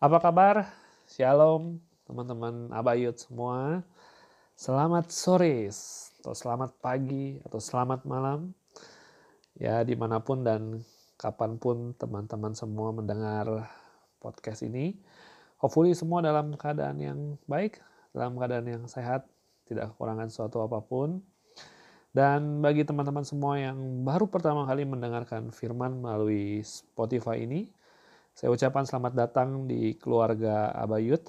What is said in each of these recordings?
Apa kabar? Shalom teman-teman Abayut semua. Selamat sore atau selamat pagi atau selamat malam. Ya di mana pun dan kapan pun teman-teman semua mendengar podcast ini. Hopefully semua dalam keadaan yang baik, dalam keadaan yang sehat, tidak kekurangan suatu apa pun. Dan bagi teman-teman semua yang baru pertama kali mendengarkan firman melalui Spotify ini, saya ucapkan selamat datang di keluarga Abayut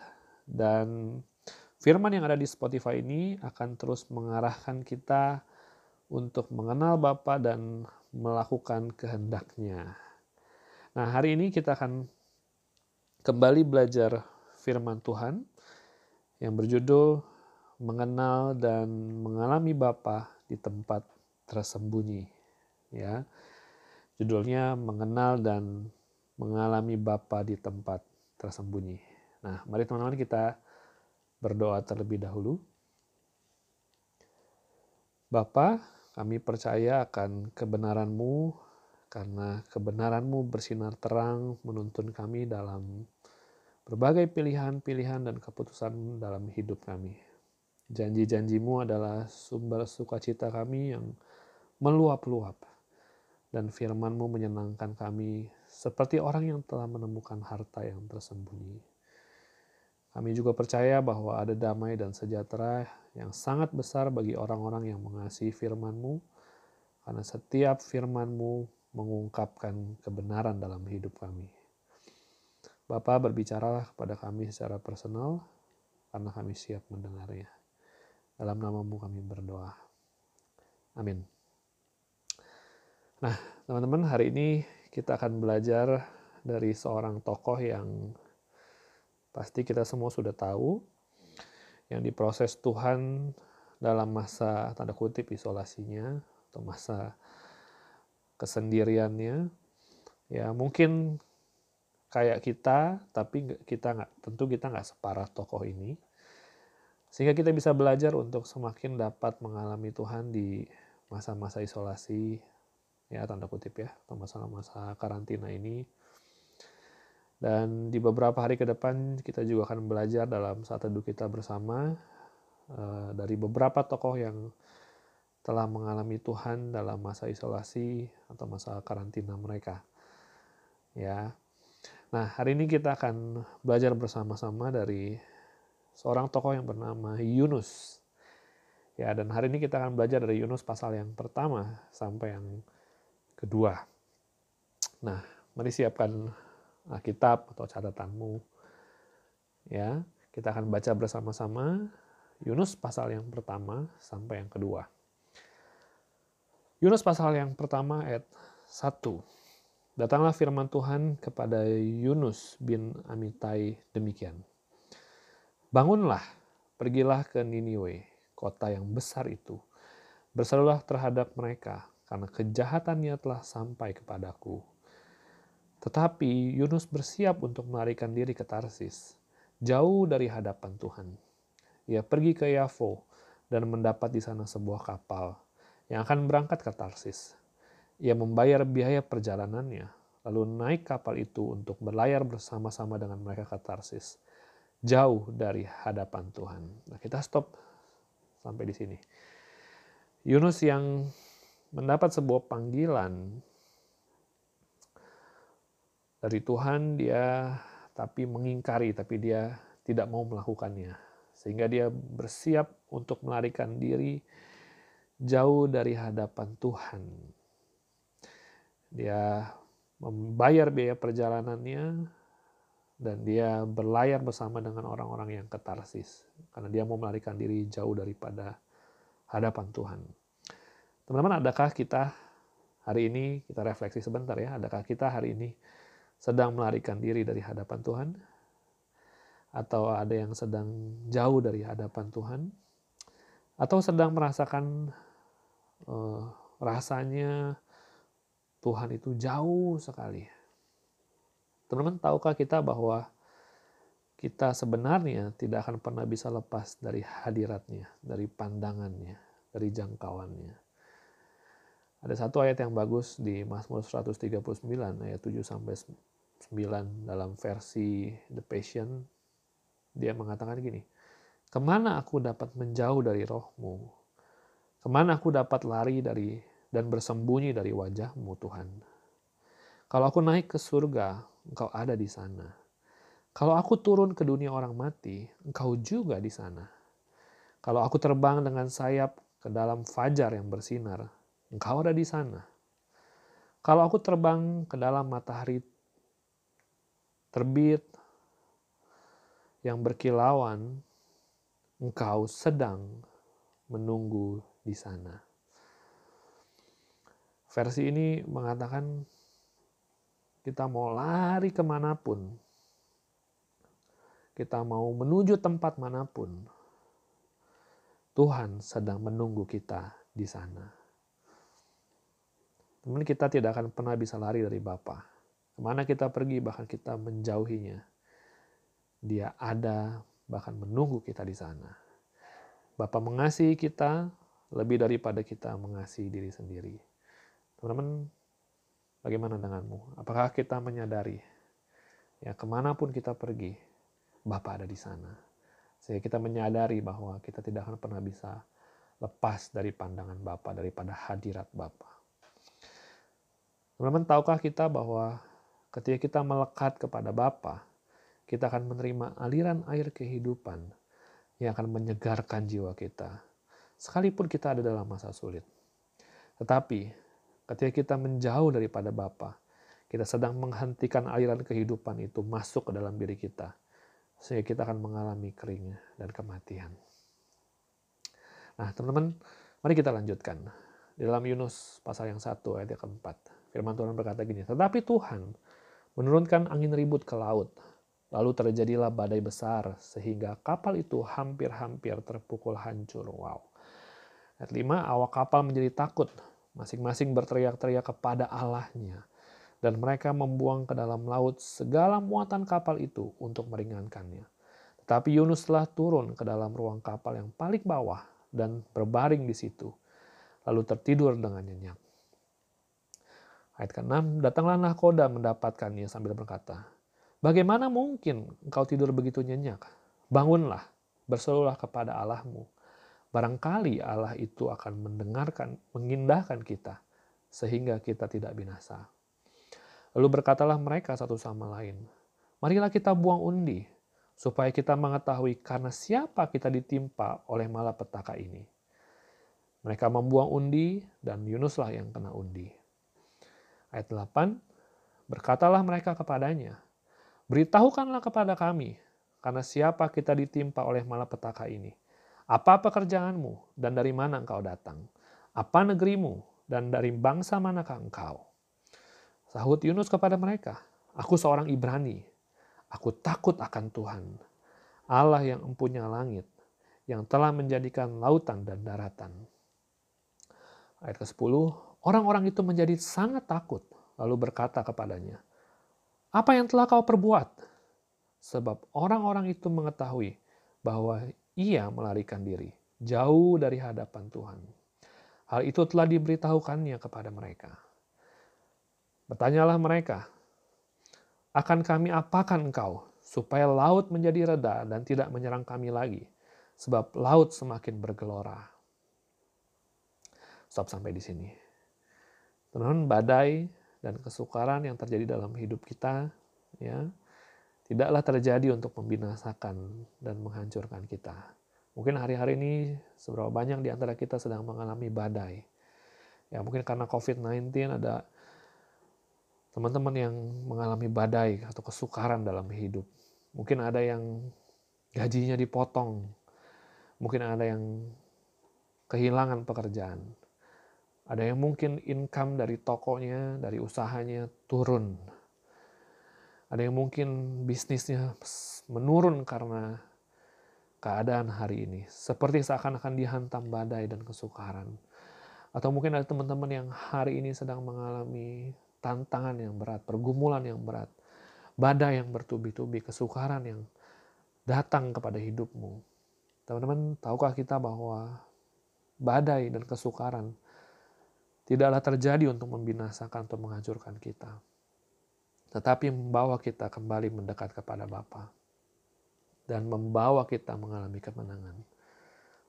dan firman yang ada di Spotify ini akan terus mengarahkan kita untuk mengenal Bapa dan melakukan kehendaknya. Nah, hari ini kita akan kembali belajar firman Tuhan yang berjudul mengenal dan mengalami Bapa di tempat tersembunyi ya judulnya mengenal dan mengalami Bapa di tempat tersembunyi nah mari teman-teman kita berdoa terlebih dahulu Bapa kami percaya akan kebenaranmu karena kebenaranmu bersinar terang menuntun kami dalam berbagai pilihan-pilihan dan keputusan dalam hidup kami. Janji-janjimu adalah sumber sukacita kami yang meluap-luap. Dan firmanmu menyenangkan kami seperti orang yang telah menemukan harta yang tersembunyi. Kami juga percaya bahwa ada damai dan sejahtera yang sangat besar bagi orang-orang yang mengasihi firmanmu, karena setiap firmanmu mengungkapkan kebenaran dalam hidup kami. Bapak berbicaralah kepada kami secara personal, karena kami siap mendengarnya. Dalam namamu kami berdoa. Amin. Nah, teman-teman, hari ini kita akan belajar dari seorang tokoh yang pasti kita semua sudah tahu, yang diproses Tuhan dalam masa tanda kutip isolasinya atau masa kesendiriannya. Ya, mungkin kayak kita, tapi kita nggak tentu kita nggak separah tokoh ini. Sehingga kita bisa belajar untuk semakin dapat mengalami Tuhan di masa-masa isolasi, ya tanda kutip ya, atau masa-masa karantina ini. Dan di beberapa hari ke depan kita juga akan belajar dalam saat teduh kita bersama uh, dari beberapa tokoh yang telah mengalami Tuhan dalam masa isolasi atau masa karantina mereka. Ya. Nah, hari ini kita akan belajar bersama-sama dari seorang tokoh yang bernama Yunus. Ya, dan hari ini kita akan belajar dari Yunus pasal yang pertama sampai yang kedua. Nah, mari siapkan Alkitab atau catatanmu. Ya, kita akan baca bersama-sama Yunus pasal yang pertama sampai yang kedua. Yunus pasal yang pertama ayat 1. Datanglah firman Tuhan kepada Yunus bin Amitai demikian. Bangunlah, pergilah ke Niniwe, kota yang besar itu. Berserulah terhadap mereka, karena kejahatannya telah sampai kepadaku. Tetapi Yunus bersiap untuk melarikan diri ke Tarsis, jauh dari hadapan Tuhan. Ia pergi ke Yafo dan mendapat di sana sebuah kapal yang akan berangkat ke Tarsis. Ia membayar biaya perjalanannya, lalu naik kapal itu untuk berlayar bersama-sama dengan mereka ke Tarsis jauh dari hadapan Tuhan. Nah, kita stop sampai di sini. Yunus yang mendapat sebuah panggilan dari Tuhan, dia tapi mengingkari, tapi dia tidak mau melakukannya. Sehingga dia bersiap untuk melarikan diri jauh dari hadapan Tuhan. Dia membayar biaya perjalanannya, dan dia berlayar bersama dengan orang-orang yang ketarsis karena dia mau melarikan diri jauh daripada hadapan Tuhan. Teman-teman, adakah kita hari ini kita refleksi sebentar ya, adakah kita hari ini sedang melarikan diri dari hadapan Tuhan? Atau ada yang sedang jauh dari hadapan Tuhan? Atau sedang merasakan uh, rasanya Tuhan itu jauh sekali Teman-teman, tahukah kita bahwa kita sebenarnya tidak akan pernah bisa lepas dari hadiratnya, dari pandangannya, dari jangkauannya. Ada satu ayat yang bagus di Mazmur 139 ayat 7 sampai 9 dalam versi The Passion, dia mengatakan gini, Ke mana aku dapat menjauh dari rohmu? Ke mana aku dapat lari dari dan bersembunyi dari wajahmu Tuhan? Kalau aku naik ke surga, engkau ada di sana. Kalau aku turun ke dunia orang mati, engkau juga di sana. Kalau aku terbang dengan sayap ke dalam fajar yang bersinar, engkau ada di sana. Kalau aku terbang ke dalam matahari terbit yang berkilauan, engkau sedang menunggu di sana. Versi ini mengatakan kita mau lari ke mana pun, kita mau menuju tempat mana pun, Tuhan sedang menunggu kita di sana. Teman kita tidak akan pernah bisa lari dari Bapa. Ke mana kita pergi, bahkan kita menjauhinya. Dia ada, bahkan menunggu kita di sana. Bapa mengasihi kita lebih daripada kita mengasihi diri sendiri. Teman-teman, bagaimana denganmu? Apakah kita menyadari, ya ke mana pun kita pergi, Bapa ada di sana. Sehingga kita menyadari bahwa kita tidak akan pernah bisa lepas dari pandangan Bapa, daripada hadirat Bapa. Teman-teman, tahukah kita bahwa Ketika kita melekat kepada Bapa, kita akan menerima aliran air kehidupan yang akan menyegarkan jiwa kita. Sekalipun kita ada dalam masa sulit. Tetapi ketika kita menjauh daripada Bapa, kita sedang menghentikan aliran kehidupan itu masuk ke dalam diri kita. Sehingga kita akan mengalami kering dan kematian. Nah teman-teman, mari kita lanjutkan. Di dalam Yunus pasal yang satu ayat yang keempat. Firman Tuhan berkata gini, tetapi Tuhan menurunkan angin ribut ke laut. Lalu terjadilah badai besar sehingga kapal itu hampir-hampir terpukul hancur. Wow. Ayat 5, awak kapal menjadi takut. Masing-masing berteriak-teriak kepada Allahnya. Dan mereka membuang ke dalam laut segala muatan kapal itu untuk meringankannya. Tetapi Yunus telah turun ke dalam ruang kapal yang paling bawah dan berbaring di situ. Lalu tertidur dengan nyenyak. Ayat ke-6, datanglah nahkoda mendapatkannya sambil berkata, Bagaimana mungkin engkau tidur begitu nyenyak? Bangunlah, berserulah kepada Allahmu. Barangkali Allah itu akan mendengarkan, mengindahkan kita, sehingga kita tidak binasa. Lalu berkatalah mereka satu sama lain, Marilah kita buang undi, supaya kita mengetahui karena siapa kita ditimpa oleh malapetaka ini. Mereka membuang undi, dan Yunuslah yang kena undi. Ayat 8, berkatalah mereka kepadanya, Beritahukanlah kepada kami, karena siapa kita ditimpa oleh malapetaka ini. Apa pekerjaanmu dan dari mana engkau datang? Apa negerimu dan dari bangsa manakah engkau? Sahut Yunus kepada mereka, Aku seorang Ibrani, aku takut akan Tuhan, Allah yang empunya langit, yang telah menjadikan lautan dan daratan. Ayat ke-10, Orang-orang itu menjadi sangat takut, lalu berkata kepadanya, "Apa yang telah kau perbuat?" Sebab orang-orang itu mengetahui bahwa ia melarikan diri jauh dari hadapan Tuhan. Hal itu telah diberitahukannya kepada mereka. Bertanyalah mereka, "Akan kami apakan engkau supaya laut menjadi reda dan tidak menyerang kami lagi, sebab laut semakin bergelora?" Stop sampai di sini. Teman-teman, badai dan kesukaran yang terjadi dalam hidup kita, ya, tidaklah terjadi untuk membinasakan dan menghancurkan kita. Mungkin hari-hari ini seberapa banyak di antara kita sedang mengalami badai. Ya, mungkin karena COVID-19 ada teman-teman yang mengalami badai atau kesukaran dalam hidup. Mungkin ada yang gajinya dipotong. Mungkin ada yang kehilangan pekerjaan. Ada yang mungkin income dari tokonya, dari usahanya turun. Ada yang mungkin bisnisnya menurun karena keadaan hari ini. Seperti seakan-akan dihantam badai dan kesukaran. Atau mungkin ada teman-teman yang hari ini sedang mengalami tantangan yang berat, pergumulan yang berat, badai yang bertubi-tubi, kesukaran yang datang kepada hidupmu. Teman-teman, tahukah kita bahwa badai dan kesukaran tidaklah terjadi untuk membinasakan atau menghancurkan kita. tetapi membawa kita kembali mendekat kepada Bapa dan membawa kita mengalami kemenangan.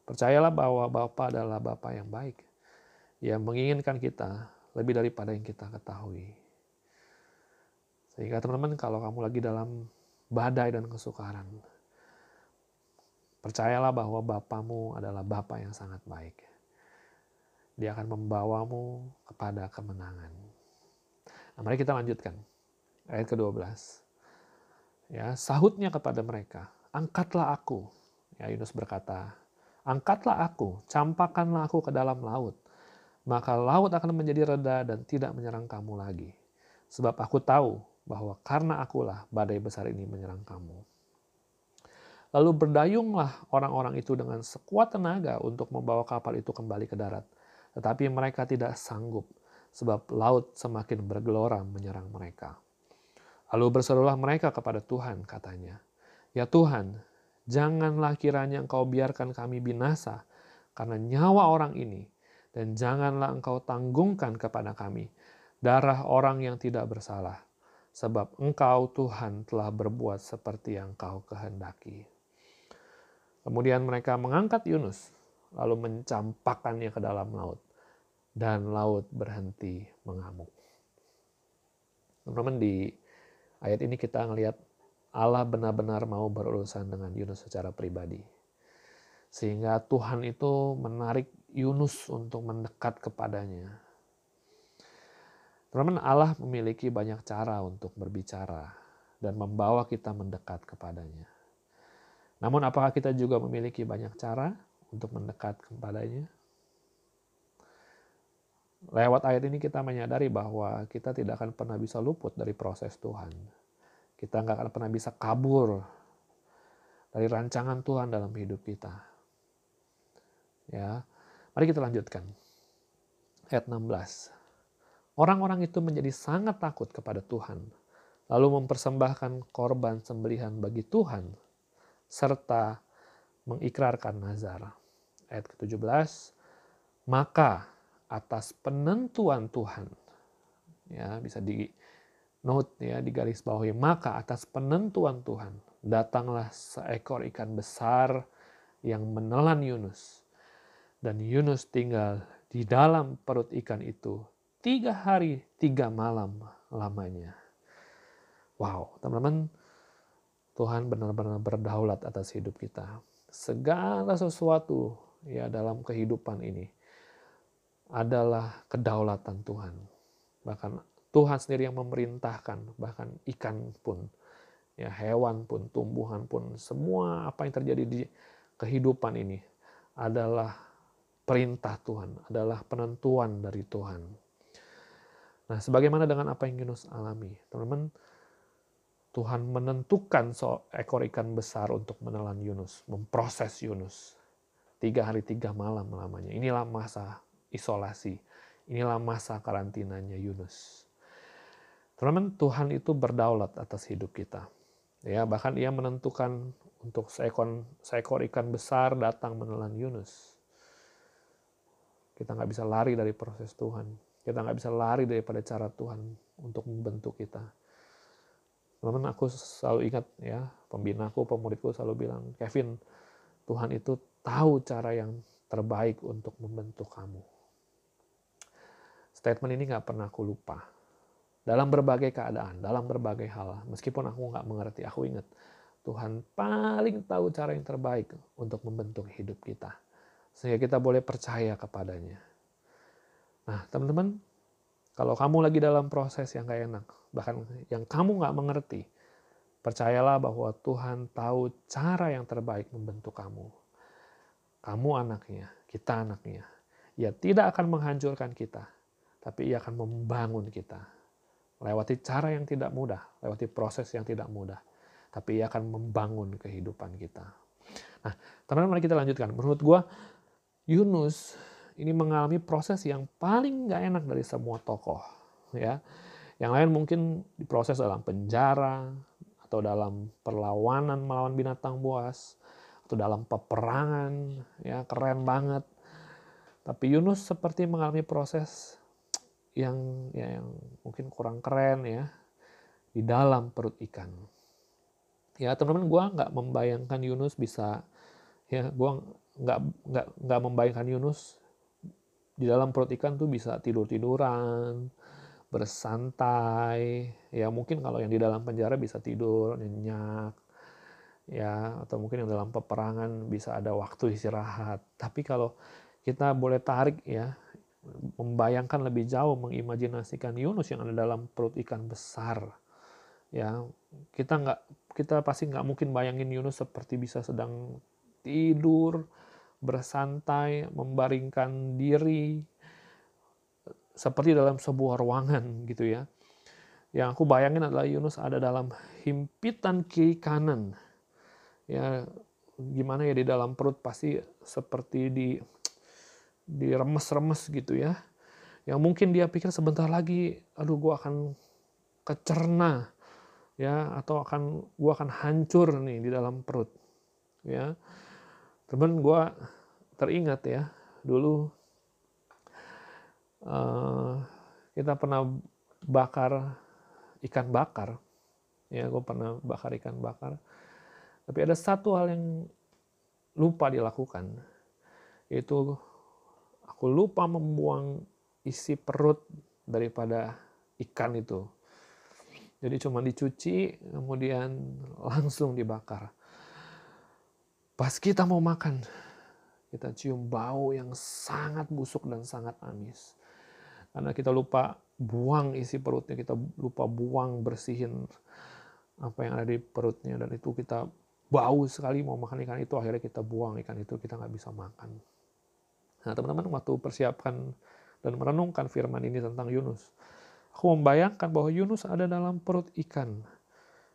Percayalah bahwa Bapa adalah Bapa yang baik, yang menginginkan kita lebih daripada yang kita ketahui. Sehingga teman-teman kalau kamu lagi dalam badai dan kesukaran, percayalah bahwa Bapamu adalah Bapa yang sangat baik. Dia akan membawamu kepada kemenangan. Nah, mari kita lanjutkan ayat ke-12. Ya, sahutnya kepada mereka, angkatlah aku. Ya, Yunus berkata, angkatlah aku, campakkanlah aku ke dalam laut. Maka laut akan menjadi reda dan tidak menyerang kamu lagi. Sebab aku tahu bahwa karena akulah badai besar ini menyerang kamu. Lalu berdayunglah orang-orang itu dengan sekuat tenaga untuk membawa kapal itu kembali ke darat. Tetapi mereka tidak sanggup, sebab laut semakin bergelora menyerang mereka. Lalu berserulah mereka kepada Tuhan, katanya, Ya Tuhan, janganlah kiranya engkau biarkan kami binasa karena nyawa orang ini, dan janganlah engkau tanggungkan kepada kami darah orang yang tidak bersalah, sebab engkau Tuhan telah berbuat seperti yang kau kehendaki. Kemudian mereka mengangkat Yunus, lalu mencampakkannya ke dalam laut, dan laut berhenti mengamuk. Teman-teman di ayat ini kita ngelihat Allah benar-benar mau berurusan dengan Yunus secara pribadi. Sehingga Tuhan itu menarik Yunus untuk mendekat kepadanya. Teman-teman, Allah memiliki banyak cara untuk berbicara dan membawa kita mendekat kepadanya. Namun apakah kita juga memiliki banyak cara untuk mendekat kepadanya? Lewat ayat ini kita menyadari bahwa kita tidak akan pernah bisa luput dari proses Tuhan. Kita nggak akan pernah bisa kabur dari rancangan Tuhan dalam hidup kita. Ya, mari kita lanjutkan. Ayat 16. Orang-orang itu menjadi sangat takut kepada Tuhan, lalu mempersembahkan korban sembelihan bagi Tuhan, serta mengikrarkan nazar. Ayat ke-17, maka atas penentuan Tuhan. Ya, bisa di note ya di garis bawahi maka atas penentuan Tuhan datanglah seekor ikan besar yang menelan Yunus dan Yunus tinggal di dalam perut ikan itu tiga hari tiga malam lamanya. Wow, teman-teman, Tuhan benar-benar berdaulat atas hidup kita. Segala sesuatu ya dalam kehidupan ini adalah kedaulatan Tuhan. Bahkan Tuhan sendiri yang memerintahkan, bahkan ikan pun, ya hewan pun, tumbuhan pun, semua apa yang terjadi di kehidupan ini adalah perintah Tuhan, adalah penentuan dari Tuhan. Nah, sebagaimana dengan apa yang Yunus alami, teman-teman, Tuhan menentukan seekor ikan besar untuk menelan Yunus, memproses Yunus. Tiga hari tiga malam lamanya. Inilah masa isolasi. Inilah masa karantinanya Yunus. Teman-teman, Tuhan itu berdaulat atas hidup kita. Ya, bahkan ia menentukan untuk seekor, seekor ikan besar datang menelan Yunus. Kita nggak bisa lari dari proses Tuhan. Kita nggak bisa lari daripada cara Tuhan untuk membentuk kita. Teman-teman, aku selalu ingat ya, pembinaku, pemuridku selalu bilang, Kevin, Tuhan itu tahu cara yang terbaik untuk membentuk kamu. Statement ini nggak pernah aku lupa. Dalam berbagai keadaan, dalam berbagai hal, meskipun aku nggak mengerti, aku ingat Tuhan paling tahu cara yang terbaik untuk membentuk hidup kita. Sehingga kita boleh percaya kepadanya. Nah, teman-teman, kalau kamu lagi dalam proses yang gak enak, bahkan yang kamu nggak mengerti, percayalah bahwa Tuhan tahu cara yang terbaik membentuk kamu. Kamu anaknya, kita anaknya. Ia tidak akan menghancurkan kita, tapi ia akan membangun kita. Lewati cara yang tidak mudah, lewati proses yang tidak mudah, tapi ia akan membangun kehidupan kita. Nah, teman-teman mari kita lanjutkan. Menurut gue, Yunus ini mengalami proses yang paling gak enak dari semua tokoh. ya. Yang lain mungkin diproses dalam penjara, atau dalam perlawanan melawan binatang buas, atau dalam peperangan, ya keren banget. Tapi Yunus seperti mengalami proses yang ya yang mungkin kurang keren ya di dalam perut ikan. Ya teman-teman, gue nggak membayangkan Yunus bisa, ya gue nggak nggak nggak membayangkan Yunus di dalam perut ikan tuh bisa tidur tiduran, bersantai. Ya mungkin kalau yang di dalam penjara bisa tidur nyenyak, ya atau mungkin yang dalam peperangan bisa ada waktu istirahat. Tapi kalau kita boleh tarik ya membayangkan lebih jauh, mengimajinasikan Yunus yang ada dalam perut ikan besar ya kita nggak kita pasti nggak mungkin bayangin Yunus seperti bisa sedang tidur bersantai membaringkan diri seperti dalam sebuah ruangan gitu ya yang aku bayangin adalah Yunus ada dalam himpitan kiri kanan ya gimana ya di dalam perut pasti seperti di diremes-remes gitu ya. Yang mungkin dia pikir sebentar lagi aduh gue akan kecerna ya atau akan gua akan hancur nih di dalam perut ya. Teman gua teringat ya dulu uh, kita pernah bakar ikan bakar ya gue pernah bakar ikan bakar tapi ada satu hal yang lupa dilakukan yaitu aku lupa membuang isi perut daripada ikan itu jadi cuma dicuci, kemudian langsung dibakar. Pas kita mau makan, kita cium bau yang sangat busuk dan sangat amis. Karena kita lupa buang isi perutnya, kita lupa buang bersihin apa yang ada di perutnya dan itu kita bau sekali mau makan ikan itu akhirnya kita buang ikan itu kita nggak bisa makan. Nah teman-teman waktu persiapkan dan merenungkan firman ini tentang Yunus, Aku membayangkan bahwa Yunus ada dalam perut ikan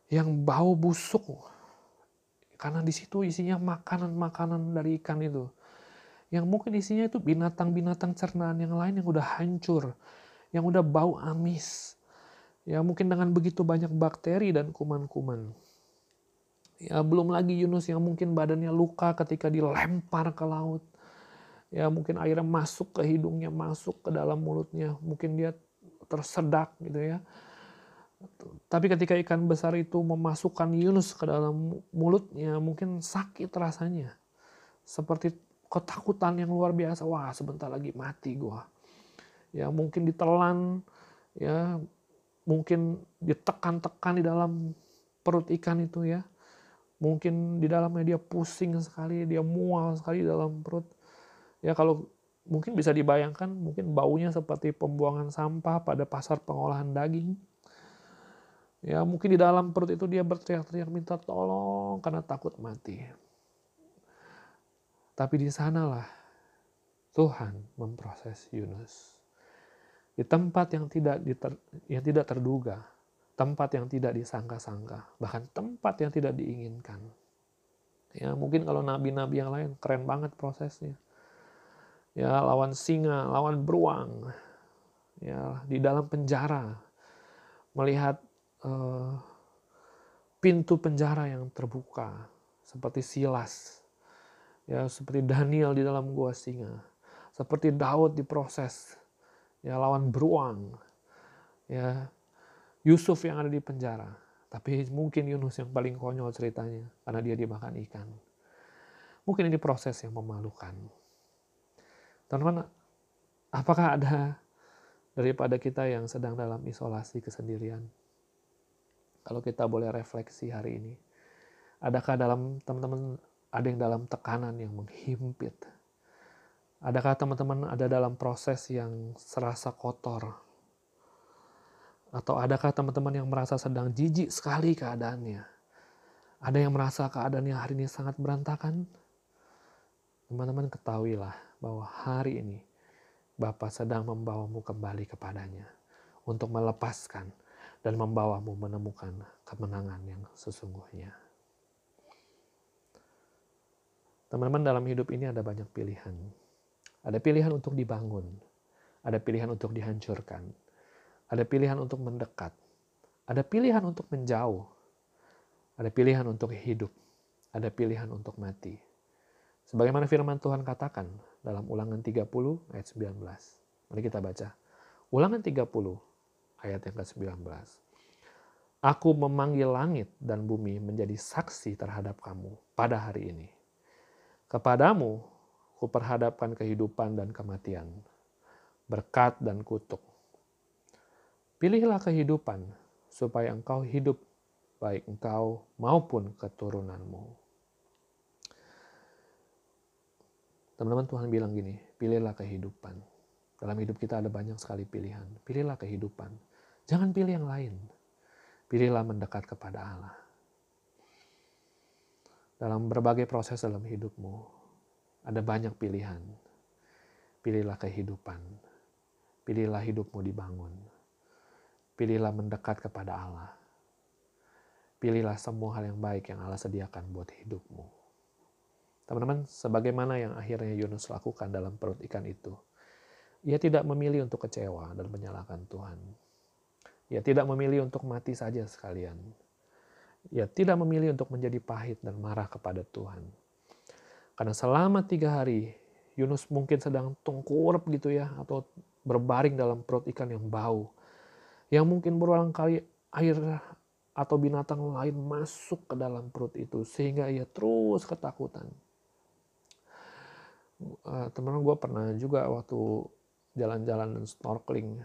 yang bau busuk. Karena di situ isinya makanan-makanan dari ikan itu. Yang mungkin isinya itu binatang-binatang cernaan yang lain yang udah hancur. Yang udah bau amis. Ya mungkin dengan begitu banyak bakteri dan kuman-kuman. Ya belum lagi Yunus yang mungkin badannya luka ketika dilempar ke laut. Ya mungkin airnya masuk ke hidungnya, masuk ke dalam mulutnya. Mungkin dia tersedak gitu ya. Tapi ketika ikan besar itu memasukkan Yunus ke dalam mulutnya, mungkin sakit rasanya. Seperti ketakutan yang luar biasa. Wah, sebentar lagi mati gua. Ya, mungkin ditelan, ya, mungkin ditekan-tekan di dalam perut ikan itu ya. Mungkin di dalamnya dia pusing sekali, dia mual sekali dalam perut. Ya, kalau mungkin bisa dibayangkan mungkin baunya seperti pembuangan sampah pada pasar pengolahan daging. Ya, mungkin di dalam perut itu dia berteriak-teriak minta tolong karena takut mati. Tapi di sanalah Tuhan memproses Yunus. Di tempat yang tidak yang tidak terduga, tempat yang tidak disangka-sangka, bahkan tempat yang tidak diinginkan. Ya, mungkin kalau nabi-nabi yang lain keren banget prosesnya. Ya lawan singa, lawan beruang, ya di dalam penjara, melihat uh, pintu penjara yang terbuka seperti Silas, ya seperti Daniel di dalam gua singa, seperti Daud diproses, ya lawan beruang, ya Yusuf yang ada di penjara, tapi mungkin Yunus yang paling konyol ceritanya karena dia dimakan ikan. Mungkin ini proses yang memalukan. Teman-teman, apakah ada daripada kita yang sedang dalam isolasi kesendirian? Kalau kita boleh refleksi hari ini, adakah dalam teman-teman ada yang dalam tekanan yang menghimpit? Adakah teman-teman ada dalam proses yang serasa kotor? Atau adakah teman-teman yang merasa sedang jijik sekali keadaannya? Ada yang merasa keadaannya hari ini sangat berantakan? Teman-teman ketahuilah bahwa hari ini Bapa sedang membawamu kembali kepadanya untuk melepaskan dan membawamu menemukan kemenangan yang sesungguhnya. Teman-teman dalam hidup ini ada banyak pilihan. Ada pilihan untuk dibangun, ada pilihan untuk dihancurkan, ada pilihan untuk mendekat, ada pilihan untuk menjauh, ada pilihan untuk hidup, ada pilihan untuk mati. Sebagaimana firman Tuhan katakan dalam ulangan 30 ayat 19. Mari kita baca. Ulangan 30 ayat yang ke-19. Aku memanggil langit dan bumi menjadi saksi terhadap kamu pada hari ini. Kepadamu, kuperhadapkan kehidupan dan kematian, berkat dan kutuk. Pilihlah kehidupan, supaya engkau hidup, baik engkau maupun keturunanmu. Teman-teman Tuhan bilang gini, pilihlah kehidupan. Dalam hidup kita ada banyak sekali pilihan. Pilihlah kehidupan. Jangan pilih yang lain. Pilihlah mendekat kepada Allah. Dalam berbagai proses dalam hidupmu, ada banyak pilihan. Pilihlah kehidupan. Pilihlah hidupmu dibangun. Pilihlah mendekat kepada Allah. Pilihlah semua hal yang baik yang Allah sediakan buat hidupmu. Teman-teman, sebagaimana yang akhirnya Yunus lakukan dalam perut ikan itu, ia tidak memilih untuk kecewa dan menyalahkan Tuhan. Ia tidak memilih untuk mati saja sekalian. Ia tidak memilih untuk menjadi pahit dan marah kepada Tuhan. Karena selama tiga hari, Yunus mungkin sedang tengkurap gitu ya, atau berbaring dalam perut ikan yang bau. Yang mungkin berulang kali air atau binatang lain masuk ke dalam perut itu, sehingga ia terus ketakutan. Uh, teman-teman gue pernah juga waktu jalan-jalan dan snorkeling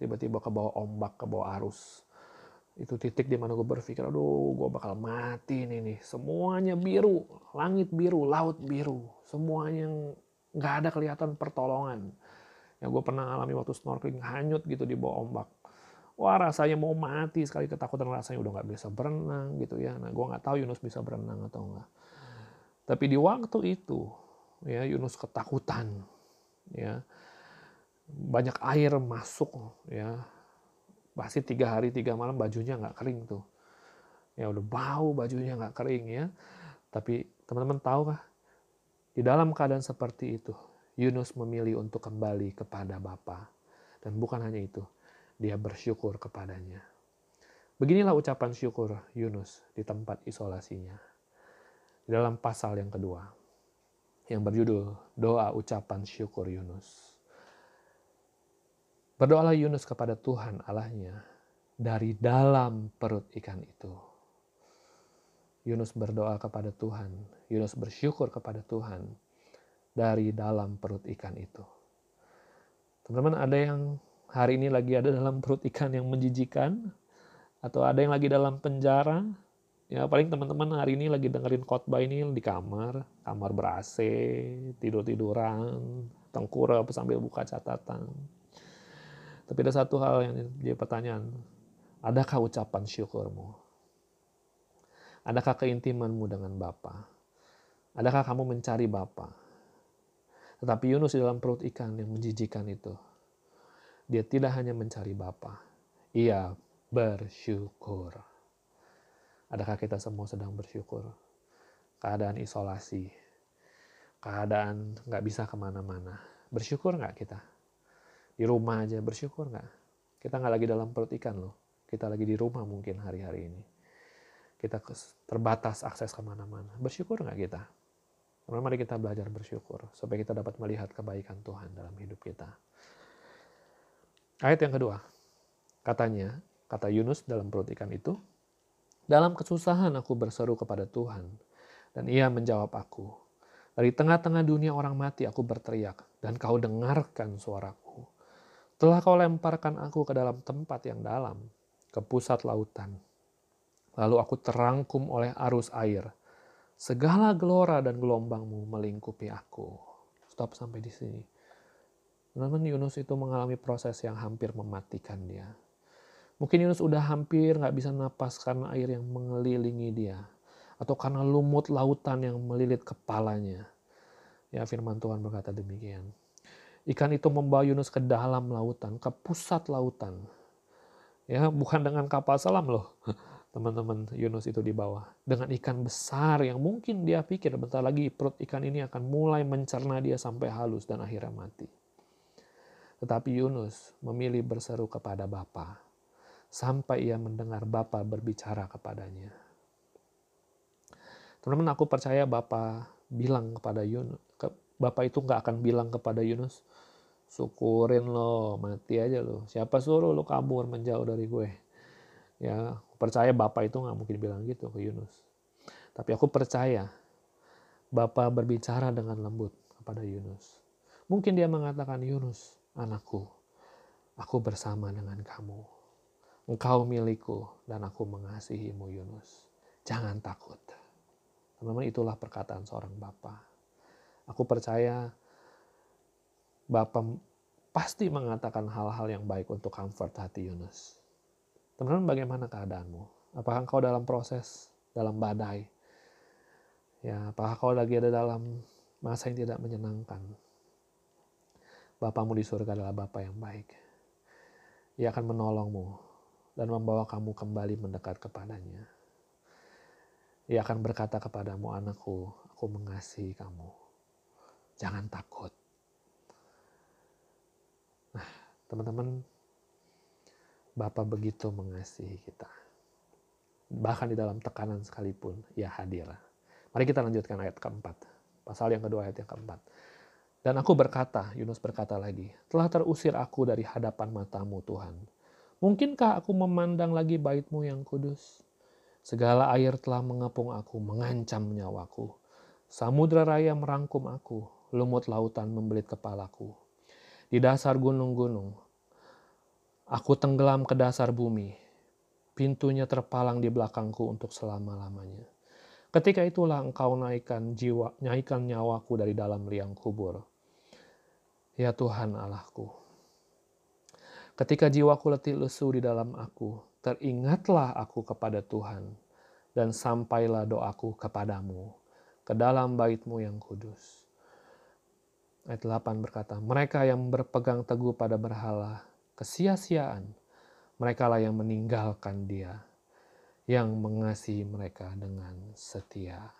tiba-tiba ke bawah ombak ke bawah arus. Itu titik di mana gue berpikir aduh gue bakal mati nih nih. Semuanya biru langit biru laut biru. Semuanya nggak ada kelihatan pertolongan yang gue pernah alami waktu snorkeling hanyut gitu di bawah ombak. Wah rasanya mau mati sekali ketakutan rasanya udah nggak bisa berenang gitu ya. Nah gue nggak tahu Yunus bisa berenang atau enggak tapi di waktu itu ya Yunus ketakutan ya. Banyak air masuk ya. Pasti tiga hari tiga malam bajunya nggak kering tuh. Ya udah bau bajunya nggak kering ya. Tapi teman-teman tahu kah di dalam keadaan seperti itu Yunus memilih untuk kembali kepada Bapa. Dan bukan hanya itu dia bersyukur kepadanya. Beginilah ucapan syukur Yunus di tempat isolasinya. Dalam pasal yang kedua yang berjudul doa ucapan syukur Yunus. Berdoalah Yunus kepada Tuhan Allahnya dari dalam perut ikan itu. Yunus berdoa kepada Tuhan, Yunus bersyukur kepada Tuhan dari dalam perut ikan itu. Teman-teman ada yang hari ini lagi ada dalam perut ikan yang menjijikan atau ada yang lagi dalam penjara. Ya paling teman-teman hari ini lagi dengerin khotbah ini di kamar, kamar ber AC, tidur-tiduran, tengkurap sambil buka catatan. Tapi ada satu hal yang jadi pertanyaan. Adakah ucapan syukurmu? Adakah keintimanmu dengan Bapa? Adakah kamu mencari Bapa? Tetapi Yunus di dalam perut ikan yang menjijikan itu, dia tidak hanya mencari Bapa, ia bersyukur. Adakah kita semua sedang bersyukur? Keadaan isolasi, keadaan nggak bisa ke mana-mana. Bersyukur nggak kita? Di rumah aja bersyukur nggak? Kita nggak lagi dalam perut ikan loh. Kita lagi di rumah mungkin hari-hari ini. Kita terbatas akses ke mana-mana. Bersyukur nggak kita? Teman-teman mari kita belajar bersyukur supaya kita dapat melihat kebaikan Tuhan dalam hidup kita. Ayat yang kedua, katanya, kata Yunus dalam perut ikan itu, dalam kesusahan aku berseru kepada Tuhan, dan ia menjawab aku. Dari tengah-tengah dunia orang mati aku berteriak, dan kau dengarkan suaraku. Telah kau lemparkan aku ke dalam tempat yang dalam, ke pusat lautan. Lalu aku terangkum oleh arus air. Segala gelora dan gelombangmu melingkupi aku. Stop sampai di sini. Teman-teman Yunus itu mengalami proses yang hampir mematikan dia. Mungkin Yunus udah hampir nggak bisa napas karena air yang mengelilingi dia. Atau karena lumut lautan yang melilit kepalanya. Ya firman Tuhan berkata demikian. Ikan itu membawa Yunus ke dalam lautan, ke pusat lautan. Ya, bukan dengan kapal selam loh. Teman-teman Yunus itu di bawah. Dengan ikan besar yang mungkin dia pikir bentar lagi perut ikan ini akan mulai mencerna dia sampai halus dan akhirnya mati. Tetapi Yunus memilih berseru kepada Bapa sampai ia mendengar Bapa berbicara kepadanya. Teman-teman, aku percaya Bapa bilang kepada Yunus, Bapak itu nggak akan bilang kepada Yunus, syukurin lo, mati aja lo. Siapa suruh lo kabur menjauh dari gue? Ya, percaya Bapak itu nggak mungkin bilang gitu ke Yunus. Tapi aku percaya Bapak berbicara dengan lembut kepada Yunus. Mungkin dia mengatakan, Yunus, anakku, aku bersama dengan kamu. Engkau milikku dan aku mengasihimu Yunus. Jangan takut. Teman-teman itulah perkataan seorang Bapak. Aku percaya Bapak pasti mengatakan hal-hal yang baik untuk comfort hati Yunus. Teman-teman bagaimana keadaanmu? Apakah engkau dalam proses, dalam badai? Ya, apakah kau lagi ada dalam masa yang tidak menyenangkan? Bapamu di surga adalah Bapa yang baik. Ia akan menolongmu dan membawa kamu kembali mendekat kepadanya. Ia akan berkata kepadamu, anakku, aku mengasihi kamu. Jangan takut. Nah, teman-teman, Bapak begitu mengasihi kita. Bahkan di dalam tekanan sekalipun, ia hadir. Mari kita lanjutkan ayat keempat. Pasal yang kedua ayat yang keempat. Dan aku berkata, Yunus berkata lagi, telah terusir aku dari hadapan matamu Tuhan. Mungkinkah aku memandang lagi baitmu yang kudus? Segala air telah mengepung aku, mengancam nyawaku. Samudra raya merangkum aku, lumut lautan membelit kepalaku. Di dasar gunung-gunung, Aku tenggelam ke dasar bumi. Pintunya terpalang di belakangku untuk selama-lamanya. Ketika itulah engkau naikkan jiwa, naikkan nyawaku dari dalam liang kubur. Ya Tuhan Allahku. Ketika jiwaku letih lesu di dalam aku, teringatlah aku kepada Tuhan, dan sampailah doaku kepadamu, ke dalam baitmu yang kudus. Ayat 8 berkata, mereka yang berpegang teguh pada berhala, kesia-siaan, mereka lah yang meninggalkan dia, yang mengasihi mereka dengan setia.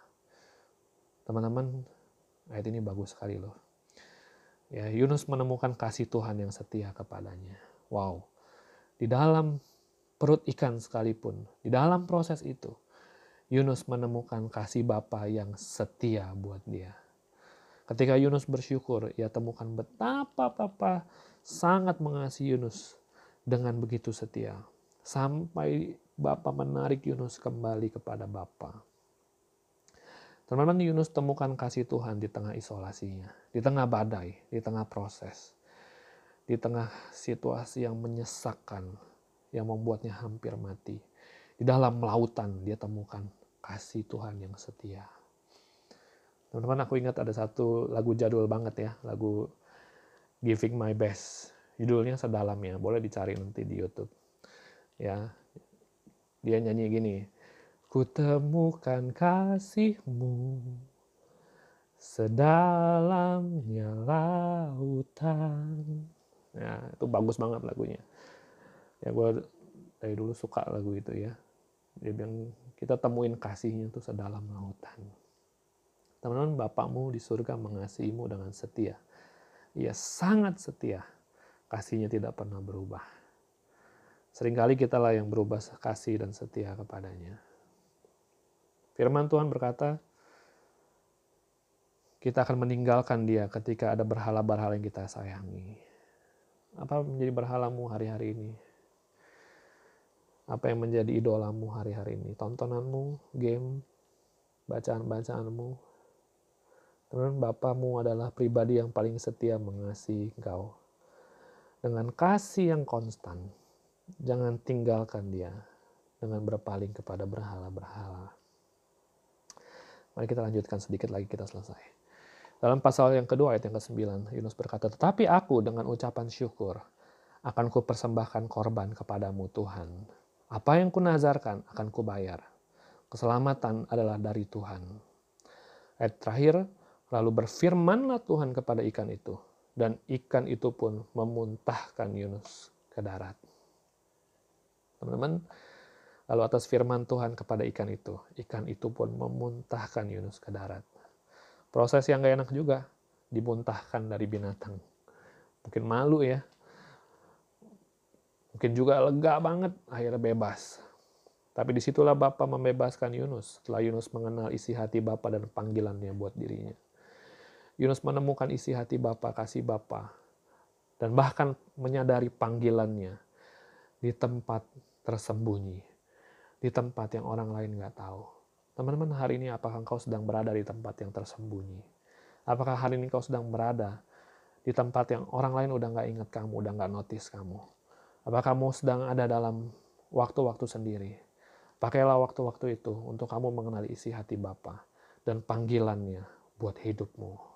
Teman-teman, ayat ini bagus sekali loh. Ya, Yunus menemukan kasih Tuhan yang setia kepadanya. Wow. Di dalam perut ikan sekalipun, di dalam proses itu, Yunus menemukan kasih Bapa yang setia buat dia. Ketika Yunus bersyukur, ia temukan betapa Papa sangat mengasihi Yunus dengan begitu setia. Sampai Bapa menarik Yunus kembali kepada Bapa. Teman-teman Yunus temukan kasih Tuhan di tengah isolasinya, di tengah badai, di tengah proses, di tengah situasi yang menyesakkan, yang membuatnya hampir mati. Di dalam lautan dia temukan kasih Tuhan yang setia. Teman-teman aku ingat ada satu lagu jadul banget ya, lagu Giving My Best. Judulnya sedalam ya, boleh dicari nanti di YouTube. Ya, dia nyanyi gini, Kutemukan kasihmu sedalamnya lautan. Ya, itu bagus banget lagunya. Ya, gue dari dulu suka lagu itu ya. Dia bilang, kita temuin kasihnya tuh sedalam lautan. Teman-teman, Bapakmu di surga mengasihimu dengan setia ia sangat setia. Kasihnya tidak pernah berubah. Seringkali kita lah yang berubah kasih dan setia kepadanya. Firman Tuhan berkata, kita akan meninggalkan dia ketika ada berhala-berhala yang kita sayangi. Apa menjadi berhalamu hari-hari ini? Apa yang menjadi idolamu hari-hari ini? Tontonanmu, game, bacaan-bacaanmu, Teman Bapamu adalah pribadi yang paling setia mengasihi engkau. Dengan kasih yang konstan, jangan tinggalkan dia dengan berpaling kepada berhala-berhala. Mari kita lanjutkan sedikit lagi kita selesai. Dalam pasal yang kedua ayat yang ke-9, Yunus berkata, Tetapi aku dengan ucapan syukur akan kupersembahkan korban kepadamu Tuhan. Apa yang kunazarkan akan kubayar. Keselamatan adalah dari Tuhan. Ayat terakhir, Lalu berfirmanlah Tuhan kepada ikan itu, dan ikan itu pun memuntahkan Yunus ke darat. Teman-teman, lalu atas firman Tuhan kepada ikan itu, ikan itu pun memuntahkan Yunus ke darat. Proses yang gak enak juga, dimuntahkan dari binatang. Mungkin malu ya, mungkin juga lega banget, akhirnya bebas. Tapi di situlah Bapak membebaskan Yunus, setelah Yunus mengenal isi hati Bapak dan panggilannya buat dirinya. Yunus menemukan isi hati Bapa, kasih Bapa, dan bahkan menyadari panggilannya di tempat tersembunyi, di tempat yang orang lain nggak tahu. Teman-teman, hari ini apakah engkau sedang berada di tempat yang tersembunyi? Apakah hari ini kau sedang berada di tempat yang orang lain udah nggak ingat kamu, udah nggak notice kamu? Apakah kamu sedang ada dalam waktu-waktu sendiri? Pakailah waktu-waktu itu untuk kamu mengenali isi hati Bapa dan panggilannya buat hidupmu.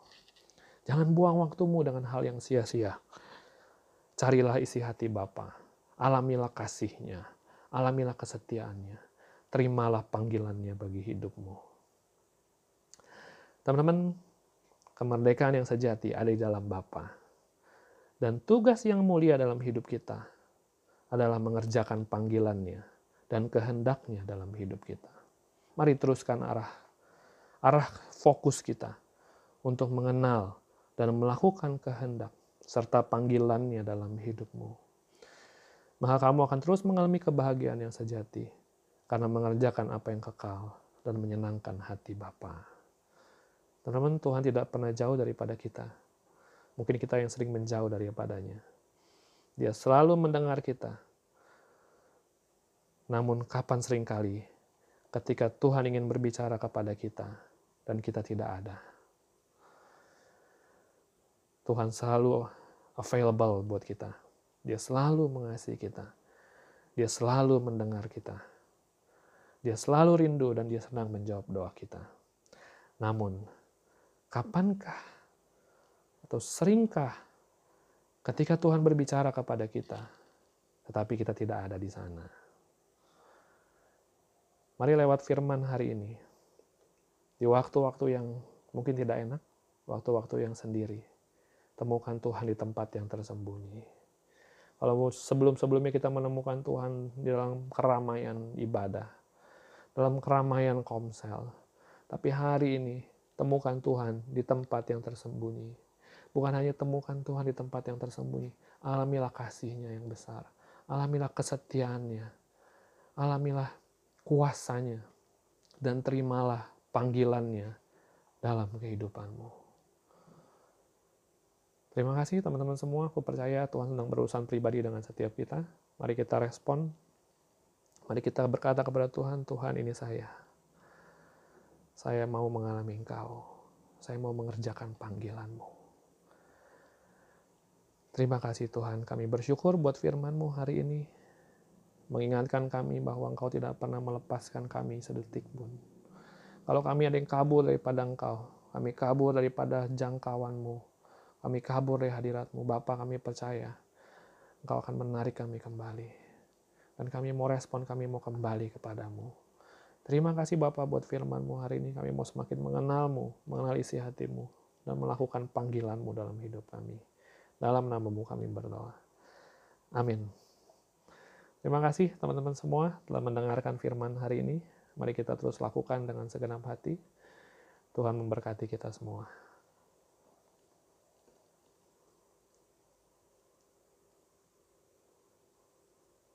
Jangan buang waktumu dengan hal yang sia-sia. Carilah isi hati Bapa, alamilah kasihnya, alamilah kesetiaannya, terimalah panggilannya bagi hidupmu. Teman-teman, kemerdekaan yang sejati ada di dalam Bapa. Dan tugas yang mulia dalam hidup kita adalah mengerjakan panggilannya dan kehendaknya dalam hidup kita. Mari teruskan arah arah fokus kita untuk mengenal dan melakukan kehendak serta panggilannya dalam hidupmu. Maka kamu akan terus mengalami kebahagiaan yang sejati karena mengerjakan apa yang kekal dan menyenangkan hati Bapa. Teman-teman, Tuhan tidak pernah jauh daripada kita. Mungkin kita yang sering menjauh daripadanya. Dia selalu mendengar kita, namun kapan sering kali ketika Tuhan ingin berbicara kepada kita dan kita tidak ada. Tuhan selalu available buat kita. Dia selalu mengasihi kita. Dia selalu mendengar kita. Dia selalu rindu dan dia senang menjawab doa kita. Namun, kapankah atau seringkah ketika Tuhan berbicara kepada kita, tetapi kita tidak ada di sana? Mari lewat firman hari ini. Di waktu-waktu yang mungkin tidak enak, waktu-waktu yang sendiri. Temukan Tuhan di tempat yang tersembunyi. Kalau sebelum-sebelumnya kita menemukan Tuhan di dalam keramaian ibadah, dalam keramaian komsel. Tapi hari ini, temukan Tuhan di tempat yang tersembunyi. Bukan hanya temukan Tuhan di tempat yang tersembunyi, alamilah kasihnya yang besar. Alamilah kesetiaannya. Alamilah kuasanya dan terimalah panggilannya dalam kehidupanmu. Terima kasih teman-teman semua. Aku percaya Tuhan sedang berurusan pribadi dengan setiap kita. Mari kita respon. Mari kita berkata kepada Tuhan, Tuhan ini saya. Saya mau mengalami Engkau. Saya mau mengerjakan panggilanmu. Terima kasih Tuhan. Kami bersyukur buat firman-Mu hari ini mengingatkan kami bahwa Engkau tidak pernah melepaskan kami sedetik pun. Kalau kami ada yang kabur daripada Engkau, kami kabur daripada jangkauanmu, kami kabur dari hadiratmu, Bapa kami percaya, Engkau akan menarik kami kembali. Dan kami mau respon, kami mau kembali kepadamu. Terima kasih Bapak buat firmanmu hari ini. Kami mau semakin mengenalmu, mengenal isi hatimu, dan melakukan panggilanmu dalam hidup kami. Dalam namamu kami berdoa. Amin. Terima kasih teman-teman semua telah mendengarkan firman hari ini. Mari kita terus lakukan dengan segenap hati. Tuhan memberkati kita semua.